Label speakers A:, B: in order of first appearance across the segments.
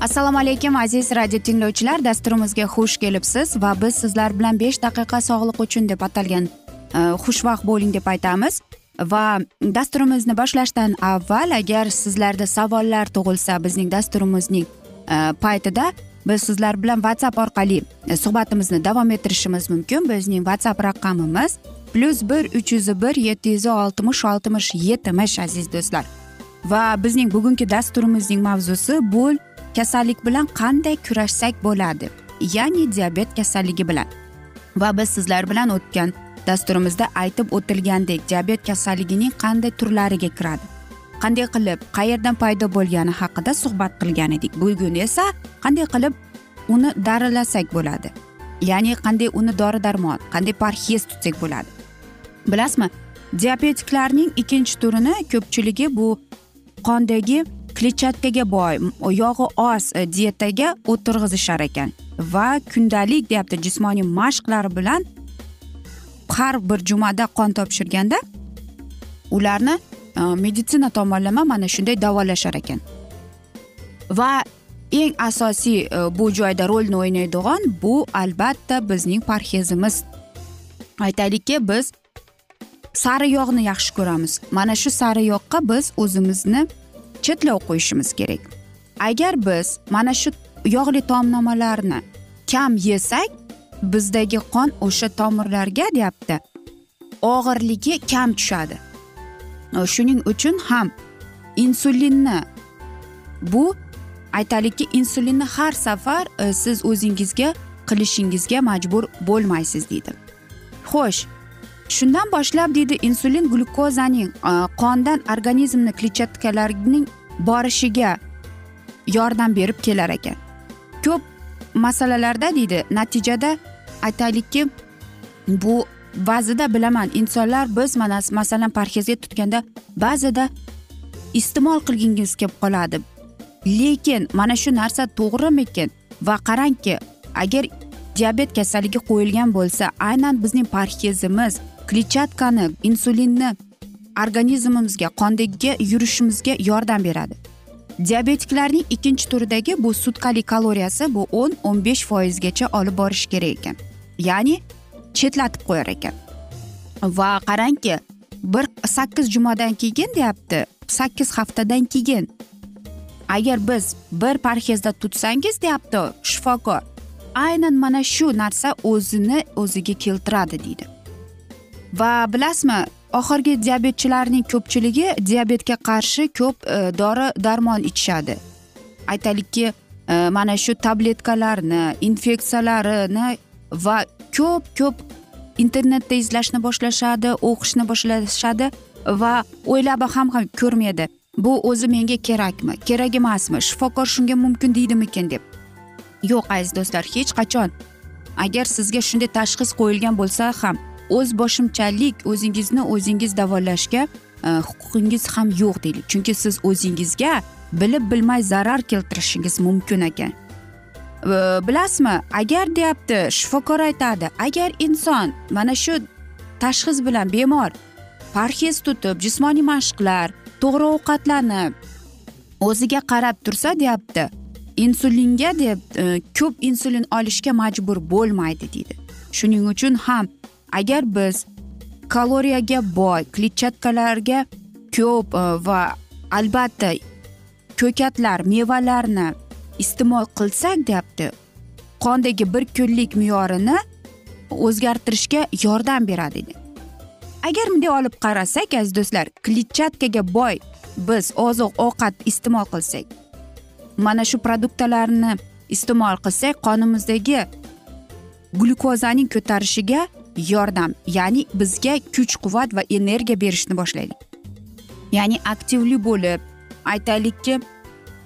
A: assalomu alaykum aziz radio tinglovchilar. Dasturimizga xush kelibsiz va biz sizlar bilan besh daqiqa sog'liq uchun deb atalgan e, xushvaqt bo'ling deb aytamiz. Va dasturimizni boshlashdan avval agar sizlarda savollar tug'ilsa bizning dasturimizning e, paytida biz sizlar bilan whatsapp orqali e, suhbatimizni davom ettirishimiz mumkin. Bizning whatsapp raqamimiz plyus bir uch yuz bir yetti yuz oltmish oltmish yetmish aziz do'stlar. Va bizning bugungi dasturimizning mavzusi bu kasallik bilan qanday kurashsak bo'ladi ya'ni diabet kasalligi bilan. Va biz sizlar bilan o'tgan dasturimizda aytib o'tilgandek diabet kasalligining qanday turlariga kiradi qanday qilib qayerdan paydo bo'lgani haqida suhbat qilgan edik. Bugun esa qanday qilib uni daralasak bo'ladi ya'ni qanday uni dori darmon qanday parhez tutsak bo'ladi. Bilasizmi diabetiklarning ikkinchi turini ko'pchiligi bu qondagi kletchatkaga boy yog'i oz e, dietaga o'tirg'izishar ekan. Va kundalik deyapti jismoniy mashqlar bilan har bir jumada qon topshirganda ularni e, meditsina tomonlama mana shunday davolashar ekan. Va eng asosiy e, bu joyda rolni o'ynaydigan bu albatta bizning parhezimiz. Aytaylikki biz sari yog'ni yaxshi ko'ramiz. Mana shu sari yog'qa biz o'zimizni chetlov qo'yishimiz kerak. Agar biz mana shu yog'li taomnomalarni kam yesak bizdagi qon o'sha tomirlarga deyapti. Og'irligi kam tushadi. Shuning uchun ham insulinni bu aytaylikki insulinni har safar e, siz o'zingizga qilishingizga majbur bo'lmaysiz deydi. Xo'sh shundan boshlab deydi insulin glyukozaning e, qondan organizmni kletchatkalarning borishiga yordam berib kelar ekan. Ko'p masalalarda deydi natijada aytaylikki bu ba'zida bilaman insonlar biz mana masalan parhezga tutganda ba'zida iste'mol qilgingiz kelib qoladi. Lekin mana shu narsa to'g'rimikin va qarangki agar diabet kasalligi qo'yilgan bo'lsa aynan bizning parhezimiz kletchatkani insulinni organizmimizga qondagi yurishimizga yordam beradi. Diabetiklarning ikkinchi turidagi bu sutkalik kaloriyasi bu o'n o'n besh foizgacha olib borish kerak ekan. Ya'ni chetlatib qo'yar ekan. Va qarangki bir sakkiz jumadan keyin deyapti sakkiz haftadan keyin. Agar biz bir parhezda tutsangiz deyapti shifokor aynan mana shu narsa o'zini o'ziga keltiradi deydi. Va bilasizmi oxirgi diabetchilarning ko'pchiligi diabetga qarshi ko'p e, dori darmon ichishadi. Aytaylikki e, mana shu tabletkalarni infeksiyalarini va ko'p ko'p internetda izlashni boshlashadi o'qishni boshlashadi va o'ylab ham ham ko'rmaydi. Bu o'zi menga kerakmi? Kerak emasmi? Shifokor shunga mumkin deydimikin deb. Yo'q aziz do'stlar hech qachon. Agar sizga shunday tashxis qo'yilgan bo'lsa ham o'z boshimchalik o'zingizni o'zingiz davolashga e, huquqingiz ham yo'q deylik. Chunki siz o'zingizga bilib bilmay zarar keltirishingiz mumkin ekan. E, bilasizmi agar deyapti shifokor aytadi agar inson mana shu tashxis bilan bemor parhez tutib jismoniy mashqlar to'g'ri ovqatlanib o'ziga qarab tursa deyapti insulinga deb e, ko'p insulin olishga majbur bo'lmaydi deydi. Shuning uchun ham agar biz kaloriyaga boy kletchatkalarga ko'p e, va albatta ko'katlar mevalarni iste'mol qilsak deyapti qondagi bir kunlik me'yorini o'zgartirishga yordam beradi agar bunday olib qarasak aziz do'stlar kletchatkaga boy biz oziq ovqat iste'mol qilsak mana shu produktlarni iste'mol qilsak qonimizdagi glyukozaning ko'tarishiga yordam ya'ni bizga kuch quvvat va energiya berishni boshlaydi. Ya'ni aktivli bo'lib aytaylikki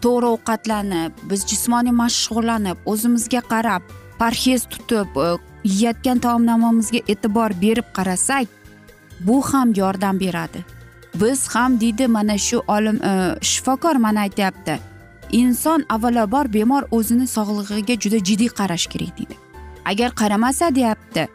A: to'g'ri ovqatlanib biz jismoniy mashg'ullanib o'zimizga qarab parhez tutib e, yeyotgan taomnomamizga e'tibor berib qarasak bu ham yordam beradi. Biz ham deydi mana shu olim e, shifokor mana aytyapti inson avvalambor bemor o'zini sog'lig'iga juda jiddiy qarash kerak deydi. Agar qaramasa deyapti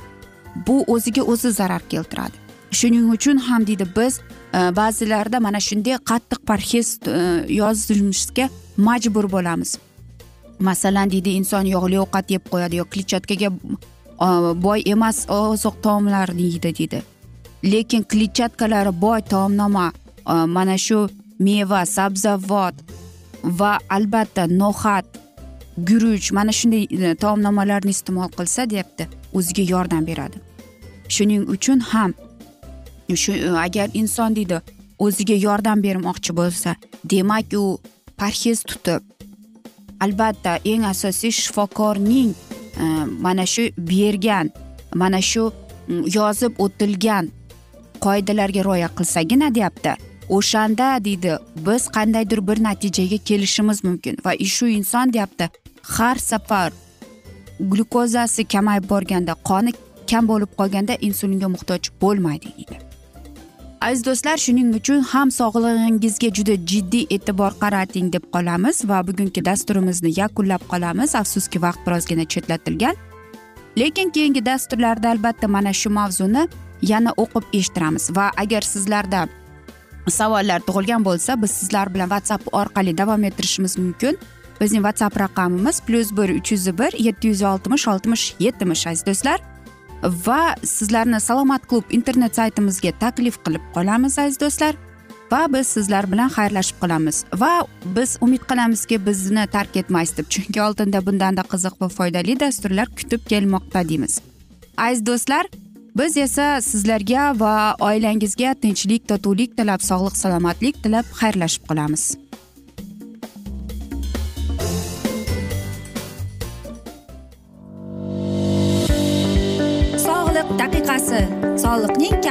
A: bu o'ziga o'zi zarar keltiradi. Shuning uchun ham deydi biz e, ba'zilarda mana shunday qattiq parhez e, yozishga majbur bo'lamiz. Masalan deydi inson yog'li ovqat yeb qo'yadi yo kletchatkaga e, boy emas oziq taomlarni yeydi deydi. Lekin kletchatkalari boy taomnoma mana shu meva sabzavot va albatta no'xat guruch mana shunday taomnomalarni iste'mol qilsa deyapti o'ziga yordam beradi. Shuning uchun ham shu e, agar inson deydi o'ziga yordam bermoqchi bo'lsa demak u parhez tutib albatta eng asosiy shifokorning e, mana shu bergan mana shu yozib o'tilgan qoidalarga rioya qilsagina deyapti o'shanda deydi biz qandaydir bir natijaga kelishimiz mumkin va shu inson deyapti har safar glyukozasi kamayib borganda qoni kam bo'lib qolganda insulinga muhtoj bo'lmaydi deydi. Aziz do'stlar shuning uchun ham sog'lig'ingizga juda jiddiy e'tibor qarating deb qolamiz va bugungi dasturimizni yakunlab qolamiz. Afsuski vaqt birozgina chetlatilgan. Lekin keyingi dasturlarda albatta mana shu mavzuni yana o'qib eshittiramiz va agar sizlarda savollar tug'ilgan bo'lsa biz sizlar bilan whatsapp orqali davom ettirishimiz mumkin. Bizning whatsapp raqamimiz plyus bir uch yuz bir yetti yuz oltmish oltmish yetmish aziz do'stlar. Va sizlarni salomat klub internet saytimizga taklif qilib qolamiz aziz do'stlar. Va biz sizlar bilan xayrlashib qolamiz. Va biz umid qilamizki bizni tark etmaysiz deb. Chunki oldinda bundanda qiziq va foydali dasturlar kutib kelmoqda deymiz. Aziz do'stlar biz esa sizlarga va oilangizga tinchlik totuvlik tilab sog'lik salomatlik tilab xayrlashib qolamiz.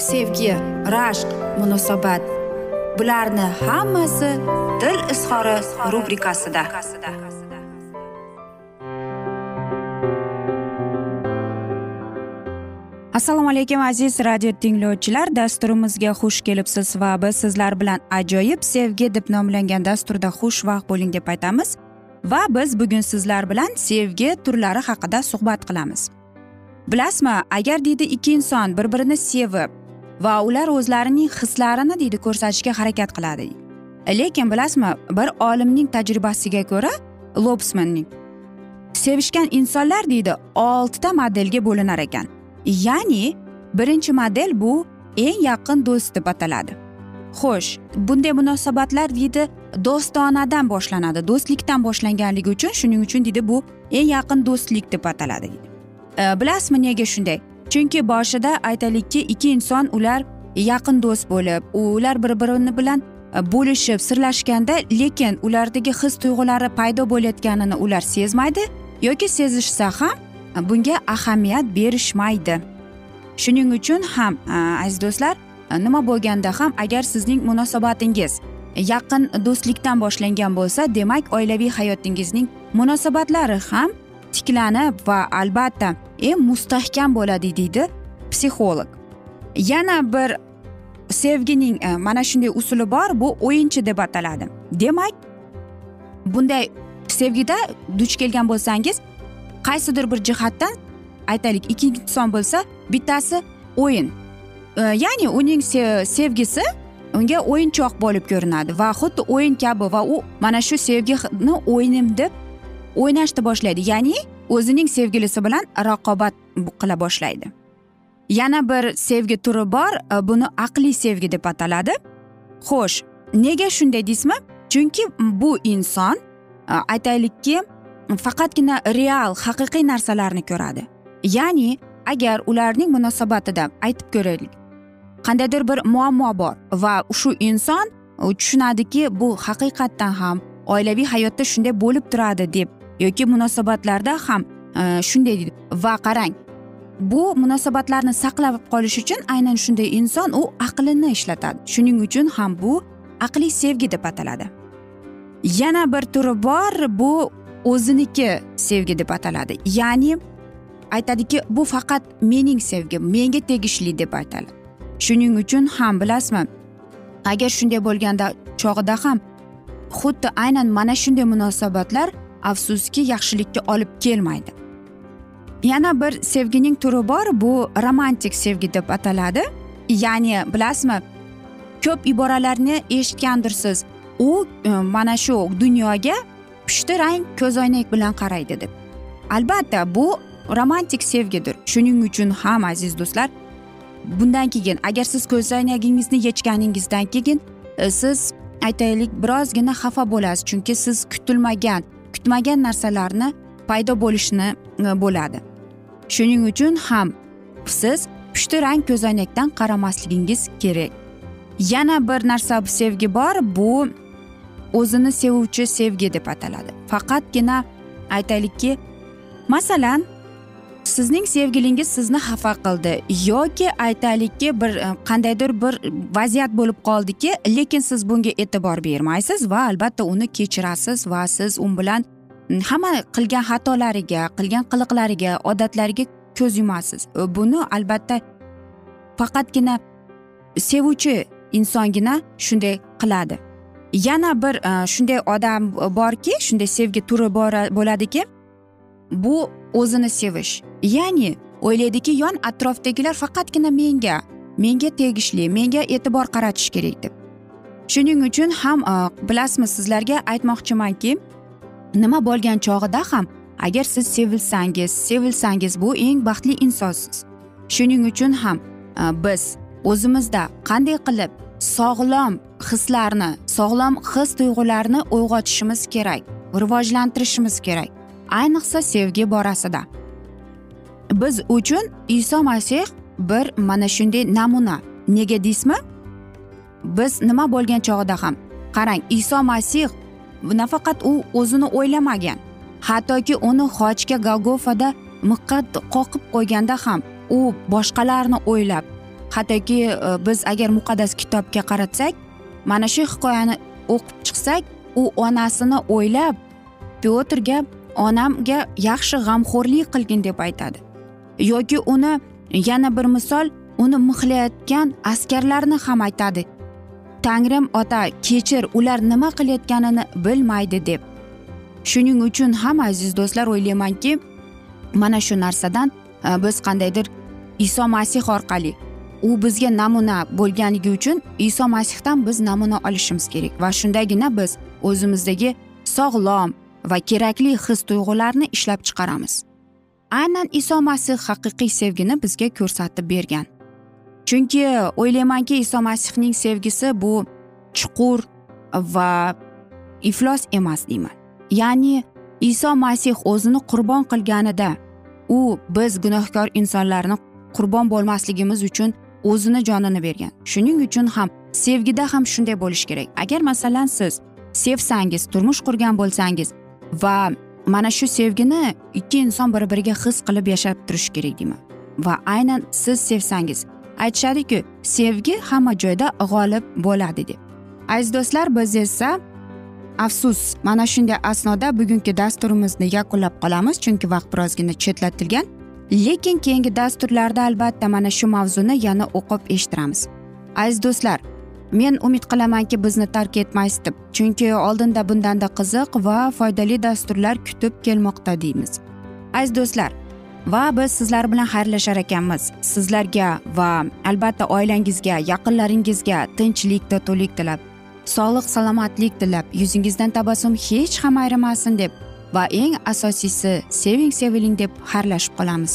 A: sevgi rashq munosabat. Bularni hammasi dil izhori rubrikasida. Assalomu alaykum aziz radio tinglovchilar. Dasturimizga xush kelibsiz va biz sizlar bilan ajoyib sevgi deb nomlangan dasturda xushvaqt bo'ling deb aytamiz va biz bugun sizlar bilan sevgi turlari haqida suhbat qilamiz. Bilasizmi agar deydi ikki inson bir birini sevib va ular o'zlarining hislarini deydi ko'rsatishga harakat qiladi. Lekin bilasizmi bir olimning tajribasiga ko'ra lobsmanning sevishgan insonlar deydi oltita modelga bo'linar ekan. Ya'ni birinchi model bu eng yaqin do'st deb ataladi. Xo'sh bunday munosabatlar deydi do'stonadan boshlanadi do'stlikdan boshlanganligi uchun shuning uchun deydi bu eng yaqin do'stlik deb ataladi. E, bilasizmi nega shunday? Chunki boshida aytaylikki ikki inson ular yaqin do'st bo'lib ular bir birini bilan e, bo'lishib sirlashganda lekin ulardagi his tuyg'ulari paydo bo'layotganini ular sezmaydi yoki sezishsa ham e, bunga ahamiyat berishmaydi. Shuning uchun ham e, aziz do'stlar nima bo'lganda ham agar sizning munosabatingiz yaqin do'stlikdan boshlangan bo'lsa demak oilaviy hayotingizning munosabatlari ham tiklanib va albatta eng mustahkam bo'ladi deydi psixolog. Yana bir sevgining e, mana shunday usuli bor bu o'yinchi deb ataladi. Demak bunday sevgida duch kelgan bo'lsangiz qaysidir bir jihatdan aytaylik ikki inson bo'lsa bittasi o'yin. E, ya'ni uning sevgisi unga o'yinchoq bo'lib ko'rinadi va xuddi o'yin kabi va u mana shu sevgini o'yinim deb o'ynashni boshlaydi. Ya'ni o'zining sevgilisi bilan raqobat qila boshlaydi. Yana bir sevgi turi bor e, buni aqliy sevgi deb ataladi. Xo'sh nega shunday deysizmi? Chunki bu inson e, aytaylikki faqatgina real haqiqiy narsalarni ko'radi. Ya'ni agar ularning munosabatida aytib ko'raylik qandaydir bir muammo bor va shu inson tushunadiki bu haqiqatdan ham oilaviy hayotda shunday bo'lib turadi deb yoki munosabatlarda ham e, shunday deydi va qarang bu munosabatlarni saqlab qolish uchun aynan shunday inson u aqlini ishlatadi. Shuning uchun ham bu aqliy sevgi deb ataladi. Yana bir turi bor bu o'ziniki sevgi deb ataladi. Ya'ni aytadiki bu faqat mening sevgim menga tegishli deb aytadi shuning uchun ham bilasizmi agar shunday bo'lganda chog'ida ham xuddi aynan mana shunday munosabatlar afsuski yaxshilikka olib kelmaydi. Yana bir sevgining turi bor bu romantik sevgi deb ataladi. Ya'ni bilasizmi ko'p iboralarni eshitgandirsiz. U e, mana shu dunyoga pushti rang ko'zoynak bilan qaraydi deb. Albatta bu romantik sevgidir. Shuning uchun ham aziz do'stlar bundan keyin agar siz ko'zoynagingizni yechganingizdan keyin e, siz aytaylik birozgina xafa bo'lasiz. Chunki siz kutilmagan kutmagan narsalarni paydo bo'lishni e, bo'ladi. Shuning uchun ham siz pushti rang ko'zoynakdan qaramasligingiz kerak. Yana bir narsa sevgi bor bu o'zini sevuvchi sevgi deb ataladi. Faqatgina aytaylikki masalan sizning sevgilingiz sizni xafa qildi yoki aytaylikki bir e, qandaydir bir vaziyat bo'lib qoldiki lekin siz bunga e'tibor bermaysiz va albatta uni kechirasiz va siz u bilan hamma qilgan xatolariga qilgan qiliqlariga odatlariga ko'z yumasiz. E, buni albatta faqatgina sevuvchi insongina shunday qiladi. Yana bir e, shunday odam borki shunday sevgi turi bo'ladiki bu o'zini sevish. Ya'ni o'ylaydiki yon atrofdagilar faqatgina menga menga tegishli menga e'tibor qaratish kerak deb. Shuning uchun ham ah, bilasizmi sizlarga aytmoqchimanki nima bo'lgan chog'ida ham agar siz sevilsangiz sevilsangiz bu eng baxtli insonsiz. Shuning uchun ham ah, biz o'zimizda qanday qilib sog'lom hislarni sog'lom his tuyg'ularni uyg'otishimiz kerak rivojlantirishimiz kerak. Ayniqsa sevgi borasida. Biz uchun iso masih bir mana shunday namuna. Nega deysizmi? Biz nima bo'lgan chog'ida ham qarang iso masih nafaqat u o'zini o'ylamagan. Hattoki uni xochga golgofada miqqa qoqib qo'yganda ham u boshqalarni o'ylab hattoki e, biz agar muqaddas kitobga qaratsak mana shu hikoyani o'qib chiqsak u onasini o'ylab pyotrga onamga yaxshi g'amxo'rlik qilgin deb aytadi. Yoki uni yana bir misol uni mixlayotgan askarlarni ham aytadi. Tangrim ota kechir ular nima qilayotganini bilmaydi deb. Shuning uchun ham aziz do'stlar o'ylaymanki mana shu narsadan e, biz qandaydir iso masih orqali u bizga namuna bo'lganligi uchun iso masihdan biz namuna olishimiz kerak va shundagina biz o'zimizdagi sog'lom va kerakli his tuyg'ularni ishlab chiqaramiz. Aynan iso masih haqiqiy sevgini bizga ko'rsatib bergan. Chunki o'ylaymanki iso masihning sevgisi bu chuqur va iflos emas deyman. Ya'ni iso masih o'zini qurbon qilganida u biz gunohkor insonlarni qurbon bo'lmasligimiz uchun o'zini jonini bergan. Shuning uchun ham sevgida ham shunday bo'lishi kerak. Agar masalan siz sevsangiz turmush qurgan bo'lsangiz va mana shu sevgini ikki inson bir biriga his qilib yashab turishi kerak deyman va aynan siz sevsangiz aytishadiku sevgi hamma joyda g'olib bo'ladi deb. Aziz do'stlar biz esa afsus mana shunday asnoda bugungi dasturimizni yakunlab qolamiz chunki vaqt birozgina chetlatilgan. Lekin keyingi dasturlarda albatta mana shu mavzuni yana o'qib eshittiramiz. Aziz do'stlar men umid qilamanki bizni tark etmaysiz deb. Chunki oldinda bundanda qiziq va foydali dasturlar kutib kelmoqda deymiz. Aziz do'stlar va biz sizlar bilan xayrlashar ekanmiz. Sizlarga va albatta oilangizga yaqinlaringizga tinchlik totuvlik tilab sog'lik salomatlik tilab yuzingizdan tabassum hech ham ayrimasin deb va eng asosiysi seving seviling deb xayrlashib qolamiz.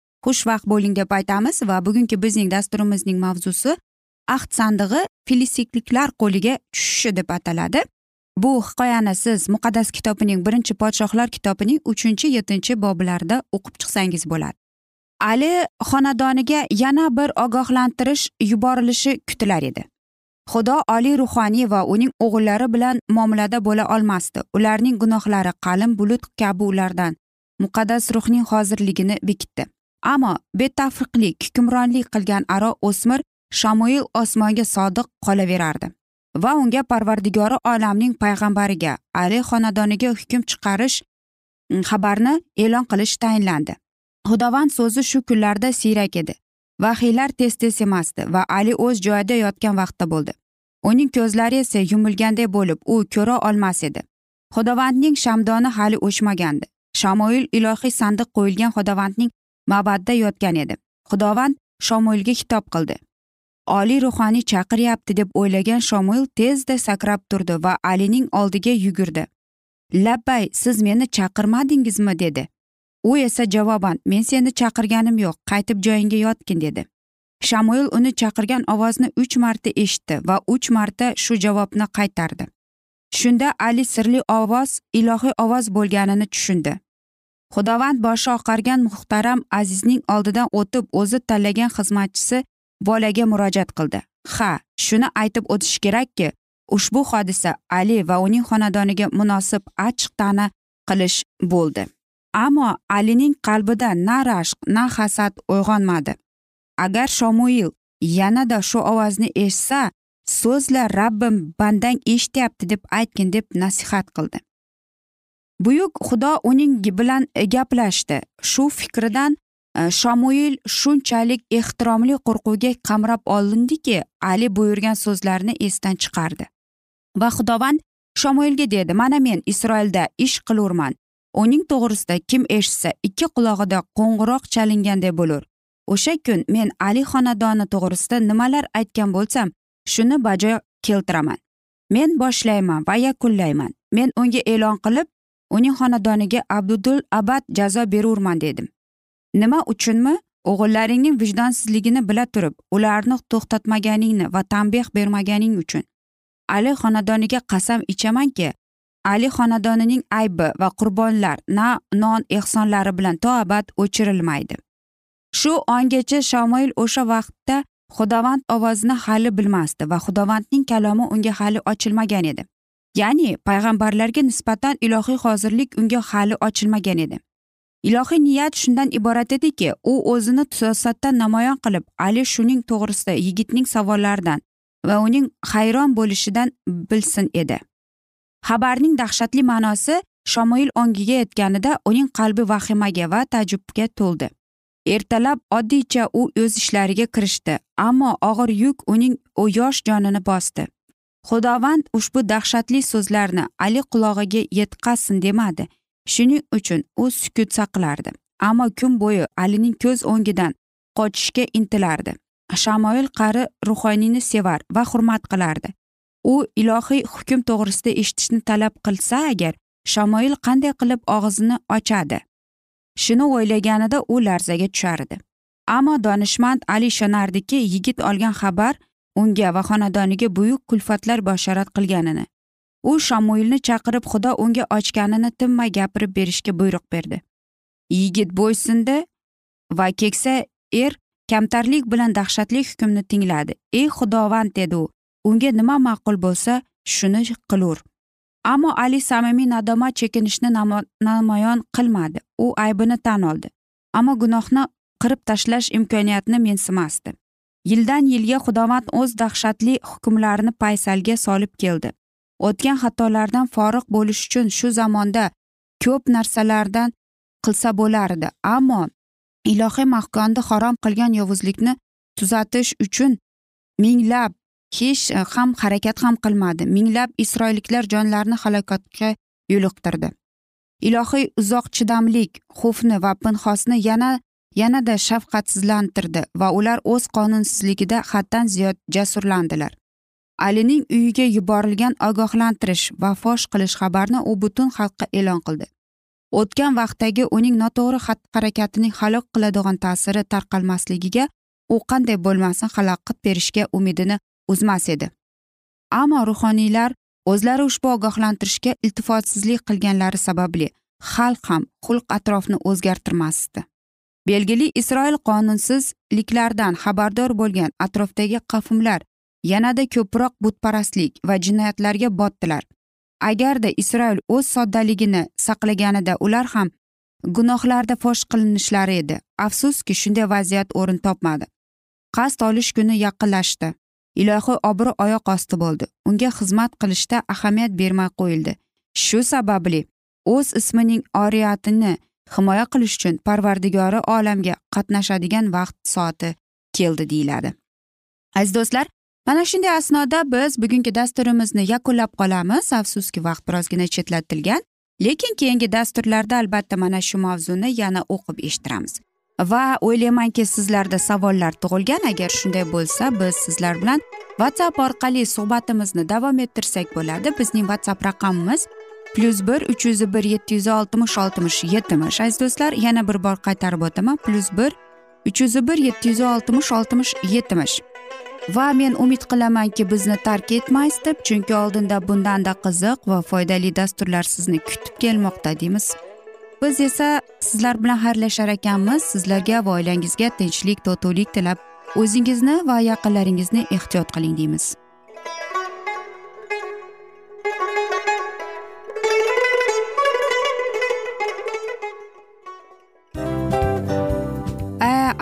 A: xushvaqt bo'ling deb aytamiz va bugungi bizning dasturimizning mavzusi ahd sandig'i filistikliklar qo'liga tushishi deb ataladi. Bu hikoyani siz muqaddas kitobining birinchi podshohlar kitobining uchinchi yettinchi boblarida o'qib chiqsangiz bo'ladi. Ali xonadoniga yana bir ogohlantirish yuborilishi kutilar edi. Xudo oliy ruhoniy va uning o'g'illari bilan muomalada bo'la olmasdi. Ularning gunohlari qalin bulut kabi ulardan muqaddas ruhning hozirligini bekitdi. Ammo betafriqlik hukmronlik qilgan aro o'smir shamoil osmonga sodiq qolaverardi va unga parvardigori olamning payg'ambariga ali xonadoniga hukm chiqarish mm, xabarni e'lon qilish tayinlandi. Xudovand so'zi shu kunlarda siyrak edi vahiylar tez tez emasdi va ali o'z joyida yotgan vaqtda bo'ldi. Uning ko'zlari esa yumilganday bo'lib u ko'ra olmas edi. Xudovandning shamdoni hali o'chmagandi. Shamoil ilohiy sandiq qo'yilgan xudovandning mabadda yotgan edi xudovand shomuilga xitob qildi. Oliy ruhoniy chaqiryapti deb o'ylagan shomuil tezda sakrab turdi va alining oldiga yugurdi. Labbay siz meni chaqirmadingizmi? dedi. U esa javoban men seni chaqirganim yo'q qaytib joyingga yotgin dedi. Shamuil uni chaqirgan ovozni uch marta eshitdi va uch marta shu javobni qaytardi. Shunda ali sirli ovoz ilohiy ovoz bo'lganini tushundi. Xudovand boshi oqargan muhtaram azizning oldidan o'tib o'zi tanlagan xizmatchisi bolaga murojaat qildi. Ha shuni aytib o'tish kerakki ushbu hodisa ali va uning xonadoniga munosib achchiq ta'na qilish bo'ldi. Ammo alining qalbida na rashq na hasad uyg'onmadi. Agar shomuil yanada shu ovozni eshitsa so'zla rabbim bandang eshityapti deb aytgin deb nasihat qildi. Buyuk xudo uning bilan e, gaplashdi. Shu fikridan e, shunchalik ehtiromli qo'rquvga qamrab olindiki ali buyurgan so'zlarni esdan chiqardi. Va xudovand shomuilga dedi mana men isroilda ish qilurman. Uning to'g'risida kim eshitsa ikki qulog'ida qo'ng'iroq chalinganday bo'lur. O'sha kun men ali xonadoni to'g'risida nimalar aytgan bo'lsam shuni bajo keltiraman. Men boshlayman va yakunlayman. Men unga e'lon qilib uning xonadoniga abdudul abad jazo berurman dedim. Nima uchunmi? O'g'illaringning vijdonsizligini bila turib ularni to'xtatmaganingni va tanbeh bermaganing uchun. Ali xonadoniga qasam ichamanki ali xonadonining aybi va qurbonlar na non ehsonlari bilan to abad o'chirilmaydi. Shu ongacha shamoil o'sha vaqtda xudovand ovozini hali bilmasdi va xudovandning kalomi unga hali ochilmagan edi. Ya'ni payg'ambarlarga nisbatan ilohiy hozirlik unga hali ochilmagan edi. Ilohiy niyat shundan iborat ediki u o'zini to'satdan namoyon qilib ali shuning to'g'risida yigitning savollaridan va uning hayron bo'lishidan bilsin edi. Xabarning dahshatli ma'nosi shomoil ongiga yetganida uning qalbi vahimaga va taajjubga to'ldi. Ertalab oddiycha u o'z ishlariga kirishdi ammo og'ir yuk uning u yosh jonini bosdi. Xudovand ushbu dahshatli so'zlarni ali qulog'iga yetqazsin demadi. Shuning uchun u sukut saqlardi. Ammo kun bo'yi alining ko'z o'ngidan qochishga intilardi. Shamoil qari ruhoniyni sevar va hurmat qilardi. U ilohiy hukm to'g'risida eshitishni talab qilsa agar shamoil qanday qilib og'zini ochadi? Shuni o'ylaganida u larzaga tushardi. Ammo donishmand ali ishonardiki yigit olgan xabar unga va xonadoniga buyuk kulfatlar bashorat qilganini. U shamuilni chaqirib xudo unga ochganini tinmay gapirib berishga buyruq berdi. Yigit bo'ysindi va keksa er kamtarlik bilan dahshatli hukmni tingladi. Ey xudovand dedi u unga nima ma'qul bo'lsa shuni qilur. Ammo ali samimiy nadomat chekinishni namoyon qilmadi. U aybini tan oldi. Ammo gunohni qirib tashlash imkoniyatini mensimasdi. Yildan yilga xudovand o'z dahshatli hukmlarini paysalga solib keldi. O'tgan xatolardan forig' bo'lish uchun shu zamonda ko'p narsalardan qilsa bo'lardi. Ammo ilohiy mahkonni harom qilgan yovuzlikni tuzatish uchun minglab hech e, ham harakat ham qilmadi. Minglab isroilliklar jonlarini halokatga yo'liqtirdi. Ilohiy uzoq chidamlik xufni va pinhosni yana yanada shafqatsizlantirdi va ular o'z qonunsizligida haddan ziyod jasurlandilar. Alining uyiga yuborilgan ogohlantirish va fosh qilish xabarini u butun xalqqa e'lon qildi. O'tgan vaqtdagi uning noto'g'ri xatti harakatining halok qiladigan ta'siri tarqalmasligiga u qanday bo'lmasin xalaqit berishga umidini uzmas edi. Ammo ruhoniylar o'zlari ushbu ogohlantirishga iltifotsizlik qilganlari sababli xalq ham xulq atrofni o'zgartirmasdi. Belgili isroil qonunsizliklardan xabardor bo'lgan atrofdagi qavmlar yanada ko'proq butparastlik va jinoyatlarga botdilar. Agarda isroil o'z soddaligini saqlaganida ular ham gunohlarda fosh qilinishlari edi. Afsuski shunday vaziyat o'rin topmadi. Qasd olish kuni yaqinlashdi. Ilohiy obro' oyoq osti bo'ldi. Unga xizmat qilishda ahamiyat bermay qo'yildi. Shu sababli o'z ismining oriyatini himoya qilish uchun parvardigori olamga qatnashadigan vaqt soati keldi deyiladi. Aziz do'stlar mana shunday asnoda biz bugungi dasturimizni yakunlab qolamiz. Afsuski vaqt birozgina chetlatilgan lekin keyingi dasturlarda albatta mana shu mavzuni yana o'qib eshittiramiz. Va o'ylaymanki sizlarda savollar tug'ilgan. Agar shunday bo'lsa biz sizlar bilan whatsapp orqali suhbatimizni davom ettirsak bo'ladi. Bizning whatsapp raqamimiz plyus bir uch yuz bir yetti yuz oltmish oltmish yetmish aziz do'stlar yana bir bor qaytarib o'taman. Plyus bir uch yuz bir yetti yuz oltmish oltmish yetmish va men umid qilamanki bizni tark etmaysiz deb chunki oldinda bundanda qiziq va foydali dasturlar sizni kutib kelmoqda deymiz. Biz esa sizlar bilan xayrlashar ekanmiz. Sizlarga va oilangizga tinchlik totuvlik tilab o'zingizni va yaqinlaringizni ehtiyot qiling deymiz.